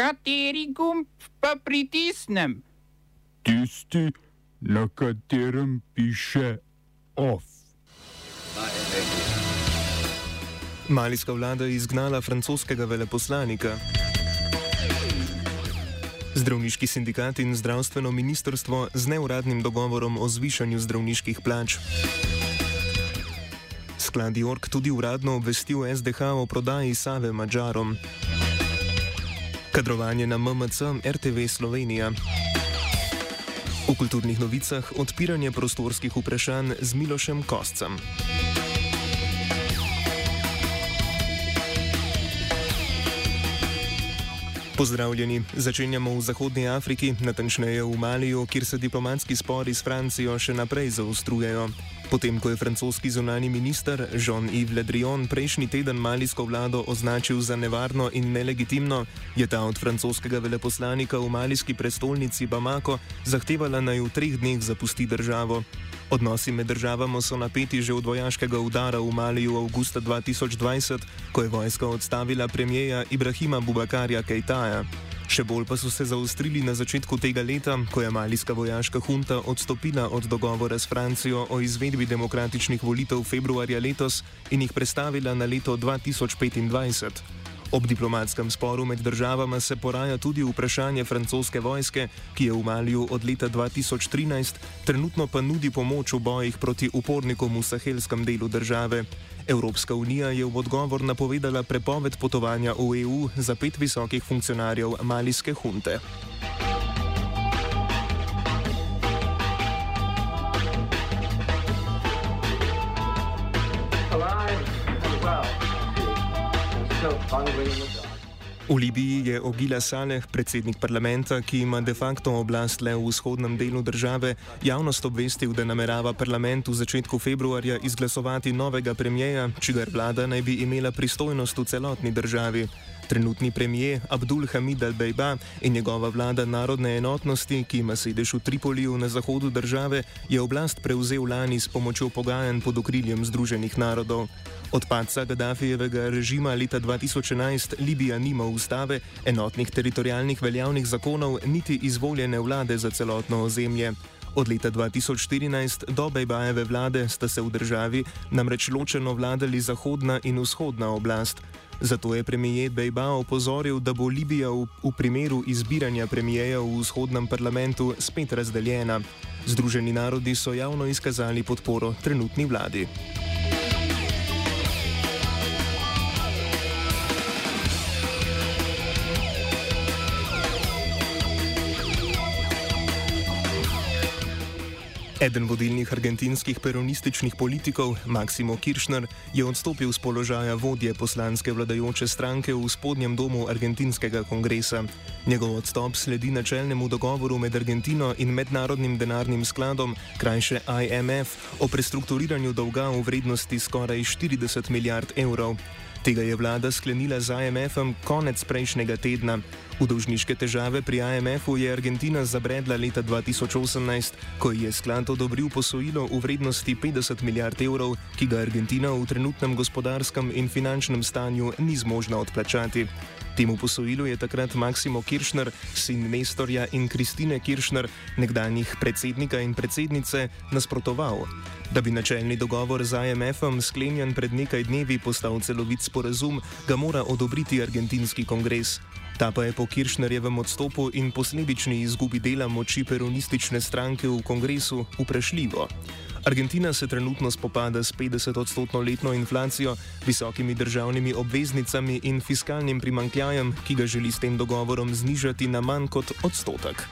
Kateri gumb pa pritisnem? Tisti, na katerem piše OF. Malijska vlada je izgnala francoskega veleposlanika. Zdravniški sindikat in zdravstveno ministrstvo z neuradnim dogovorom o zvišanju zdravniških plač. Sklad York tudi uradno obvestil SDH o prodaji Save Mačarom. Kadrovanje na MMC RTV Slovenija. V kulturnih novicah odpiranje prostorskih vprašanj z Milošem Kostcem. Pozdravljeni, začenjamo v Zahodnji Afriki, natančneje v Maliju, kjer se diplomatski spori s Francijo še naprej zaostrujejo. Potem, ko je francoski zunani minister Jean-Yves Le Drian prejšnji teden malijsko vlado označil za nevarno in nelegitimno, je ta od francoskega veleposlanika v malijski prestolnici Bamako zahtevala naj v treh dneh zapusti državo. Odnosi med državama so napeti že od vojaškega udara v Maliju avgusta 2020, ko je vojska odstavila premijeja Ibrahima Bubakarja Kejtaja. Še bolj pa so se zaostrili na začetku tega leta, ko je malijska vojaška hunta odstopila od dogovora s Francijo o izvedbi demokratičnih volitev februarja letos in jih prestavila na leto 2025. Ob diplomatskem sporu med državama se poraja tudi vprašanje francoske vojske, ki je v Maliju od leta 2013, trenutno pa nudi pomoč v bojih proti upornikom v sahelskem delu države. Evropska unija je v odgovor napovedala prepoved potovanja v EU za pet visokih funkcionarjev malijske hunte. V Libiji je Ogila Saleh, predsednik parlamenta, ki ima de facto oblast le v vzhodnem delu države, javnost obvestil, da namerava parlament v začetku februarja izglasovati novega premijeja, čigar vlada naj bi imela pristojnost v celotni državi. Trenutni premijer Abdul Hamid al-Bejba in njegova vlada narodne enotnosti, ki ima sedež v Tripoliju na zahodu države, je oblast prevzel lani s pomočjo pogajanj pod okriljem Združenih narodov. Od padca Gaddafijevega režima leta 2011 Libija nima ustave, enotnih teritorijalnih veljavnih zakonov, niti izvoljene vlade za celotno ozemlje. Od leta 2014 do Bejbajeve vlade sta se v državi namreč ločeno vladali zahodna in vzhodna oblast. Zato je premijer Bejba opozoril, da bo Libija v, v primeru izbiranja premijeja v vzhodnem parlamentu spet razdeljena. Združeni narodi so javno izkazali podporo trenutni vladi. Eden vodilnih argentinskih peronističnih politikov, Maksimo Kirchner, je odstopil z položaja vodje poslanske vladajoče stranke v spodnjem domu argentinskega kongresa. Njegov odstop sledi načelnemu dogovoru med Argentino in Mednarodnim denarnim skladom, krajše IMF, o prestrukturiranju dolga v vrednosti skoraj 40 milijard evrov. Tega je vlada sklenila z IMF-om konec prejšnjega tedna. V dolžniške težave pri IMF-u je Argentina zabredla leta 2018, ko je sklad odobril posojilo v vrednosti 50 milijard evrov, ki ga Argentina v trenutnem gospodarskem in finančnem stanju ni zmožna odplačati. Temu posojilu je takrat Maksimo Kiršner, sin Nestorja in Kristine Kiršner, nekdanjih predsednika in predsednice, nasprotoval. Da bi načelni dogovor z IMF-om sklenjen pred nekaj dnevi postal celovit sporazum, ga mora odobriti argentinski kongres. Ta pa je po Kiršnerjevem odstopu in posledični izgubi dela moči peronistične stranke v kongresu vprašljivo. Argentina se trenutno spopada s 50-odstotno letno inflacijo, visokimi državnimi obveznicami in fiskalnim primankljajem, ki ga želi s tem dogovorom znižati na manj kot odstotek.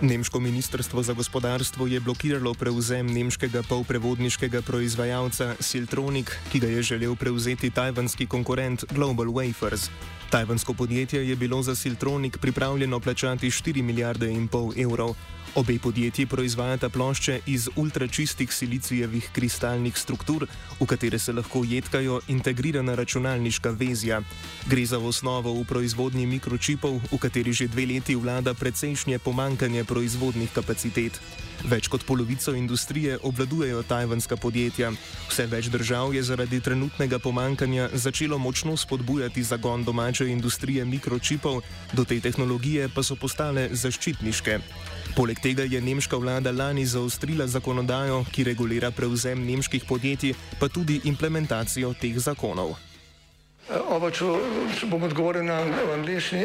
Nemško ministrstvo za gospodarstvo je blokiralo prevzem nemškega polprevodniškega proizvajalca Siltronic, ki ga je želel prevzeti tajvanski konkurent Global Wafers. Tajvansko podjetje je bilo za Siltronic pripravljeno plačati 4 milijarde in pol evrov. Obe podjetji proizvajata plošče iz ultračistih silicijevih kristalnih struktur, v katere se lahko jedkajo integrirana računalniška vezja. Gre za osnovo v proizvodnji mikročipov, v kateri že dve leti vlada precejšnje pomankanje proizvodnih kapacitet. Več kot polovico industrije obvladujejo tajvanska podjetja. Vse več držav je zaradi trenutnega pomankanja začelo močno spodbujati zagon domače industrije mikročipov, do te tehnologije pa so postale zaščitniške. Poleg tega je nemška vlada lani zaostrila zakonodajo, ki regulira prevzem nemških podjetij, pa tudi implementacijo teh zakonov. Oba, če, če bom odgovoril na angliški.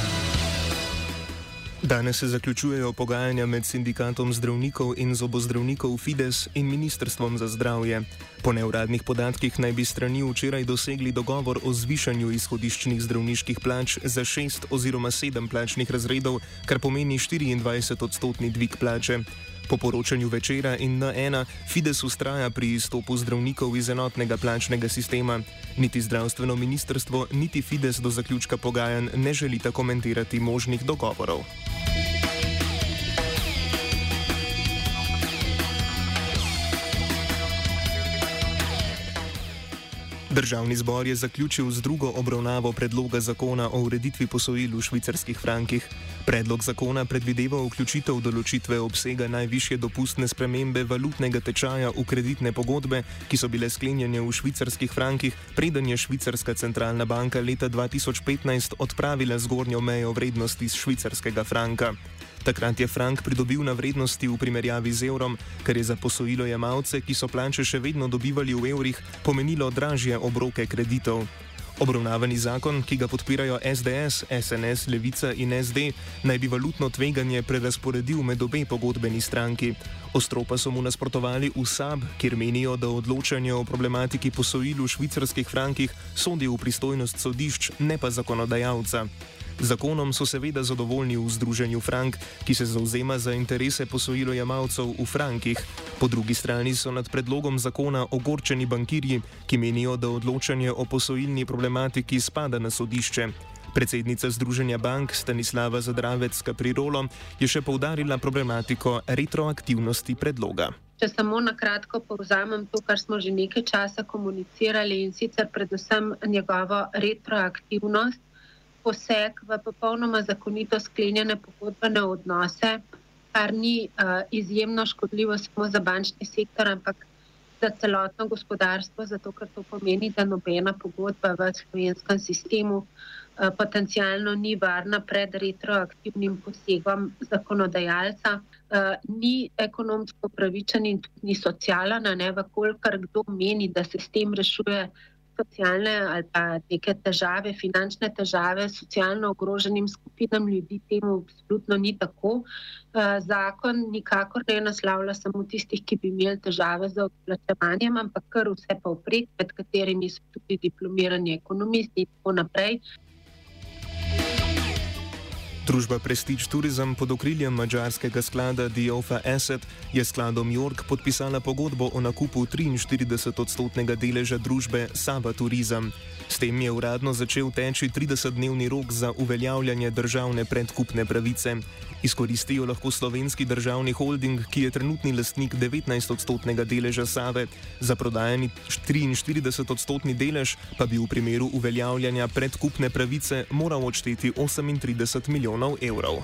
Danes se zaključujejo pogajanja med sindikatom zdravnikov in zobozdravnikov Fides in Ministrstvom za zdravje. Po neuradnih podatkih naj bi strani včeraj dosegli dogovor o zvišanju izhodiščnih zdravniških plač za šest oziroma sedem plačnih razredov, kar pomeni 24 odstotni dvig plače. Po poročanju večera in N1 Fides ustraja pri izstopu zdravnikov iz enotnega plačnega sistema. Niti zdravstveno ministrstvo, niti Fides do zaključka pogajanj ne želita komentirati možnih dogovorov. Državni zbor je zaključil z drugo obravnavo predloga zakona o ureditvi posojil v švicarskih frankih. Predlog zakona predvideva vključitev določitve obsega najvišje dopustne spremembe valutnega tečaja v kreditne pogodbe, ki so bile sklenjene v švicarskih frankih, preden je švicarska centralna banka leta 2015 odpravila zgornjo mejo vrednosti švicarskega franka. Takrat je frank pridobil na vrednosti v primerjavi z evrom, kar je za posojilo jemalce, ki so plače še vedno dobivali v evrih, pomenilo dražje obroke kreditov. Obravnavani zakon, ki ga podpirajo SDS, SNS, Levica in SD, naj bi valutno tveganje prerasporedil med obe pogodbeni stranki. Ostro pa so mu nasprotovali v SAB, kjer menijo, da odločanje o problematiki posojil v švicarskih frankih sodi v pristojnost sodišč, ne pa zakonodajalca. Zakonom so seveda zadovoljni v Združenju Frank, ki se zauzema za interese posojilojemalcev v frankih. Po drugi strani so nad predlogom zakona ogorčeni bankirji, ki menijo, da odločanje o posojilni problematiki spada na sodišče. Predsednica Združenja bank Stanislava Zadravec Kaprirolo je še poudarila problematiko retroaktivnosti predloga. Če samo na kratko povzamem to, kar smo že nekaj časa komunicirali in sicer predvsem njegovo retroaktivnost, poseg v popolnoma zakonito sklenjene pogodbene odnose, kar ni uh, izjemno škodljivo samo za bančni sektor, ampak za celotno gospodarstvo, zato ker to pomeni, da nobena pogodba v slovenskem sistemu uh, potencialno ni varna pred retroaktivnim posegom zakonodajalca. Uh, ni ekonomsko pravičen in tudi ni socialen, ne vkolikor kdo meni, da se s tem rešuje socialne ali pa neke težave, finančne težave socialno ogroženim skupinam ljudi, temu absolutno ni tako. Zakon nikakor ne naslavlja samo tistih, ki bi imeli težave z odplačevanjem, ampak kar vse pa vprek, med katerimi so tudi diplomirani ekonomisti in tako naprej. Družba Prestige Tourism pod okriljem mađarskega sklada Diofa Asset je skladom York podpisala pogodbo o nakupu 43-odstotnega deleža družbe Saba Tourism. S tem je uradno začel teči 30-dnevni rok za uveljavljanje državne predkupne pravice. Izkoristijo lahko slovenski državni holding, ki je trenutni lastnik 19-odstotnega deleža Save, za prodajani 43-odstotni delež pa bi v primeru uveljavljanja predkupne pravice moral odšteti 38 milijonov evrov.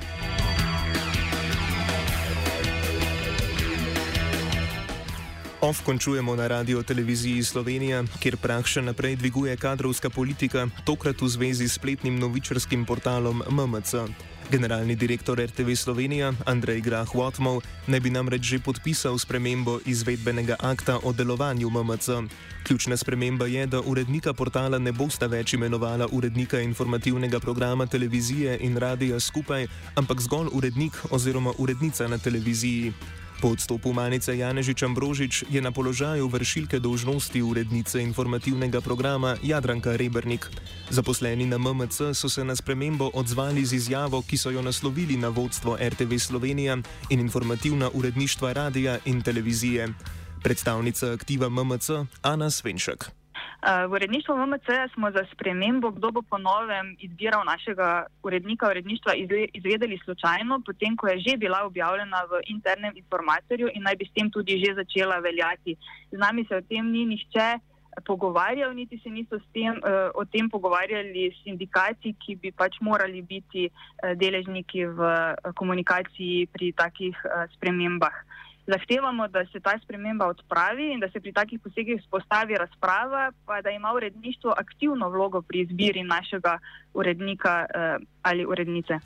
Off končujemo na radio televiziji Slovenija, kjer prah še naprej dviguje kadrovska politika, tokrat v zvezi s spletnim novičarskim portalom MMC. Generalni direktor RTV Slovenija Andrej Grah Watmov naj bi namreč že podpisal spremembo izvedbenega akta o delovanju MMC. Ključna sprememba je, da urednika portala ne bosta več imenovala urednika informativnega programa televizije in radia skupaj, ampak zgolj urednik oziroma urednica na televiziji. Po odstopu Manice Janežič Ambrožič je na položaju vršilke dolžnosti urednice informativnega programa Jadranka Rebernik. Zaposleni na MMC so se na spremembo odzvali z izjavo, ki so jo naslovili na vodstvo RTV Slovenija in informativna uredništva radia in televizije. Predstavnica aktiva MMC Ana Svenšek. V uredništvu MMC smo za spremembo, kdo bo po novem izbiral našega urednika uredništva, izvedeli slučajno, potem ko je že bila objavljena v internem informatorju in naj bi s tem tudi že začela veljati. Z nami se o tem ni nihče pogovarjal, niti se niso tem, uh, o tem pogovarjali sindikati, ki bi pač morali biti uh, deležniki v uh, komunikaciji pri takih spremembah. Zahtevamo, da se ta sprememba odpravi in da se pri takih posegih spostavi razprava, pa da ima uredništvo aktivno vlogo pri izbiri našega urednika ali urednice.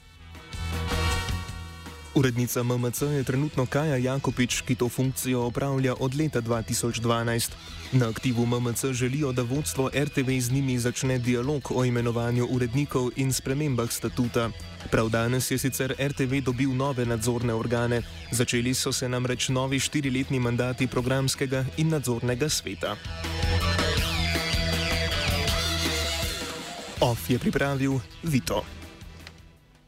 Urednica MMC je trenutno Kaja Jakopič, ki to funkcijo opravlja od leta 2012. Na aktivu MMC želijo, da vodstvo RTV z njimi začne dialog o imenovanju urednikov in spremembah statuta. Prav danes je sicer RTV dobil nove nadzorne organe, začeli so se namreč novi štiriletni mandati programskega in nadzornega sveta. OF je pripravil Vito.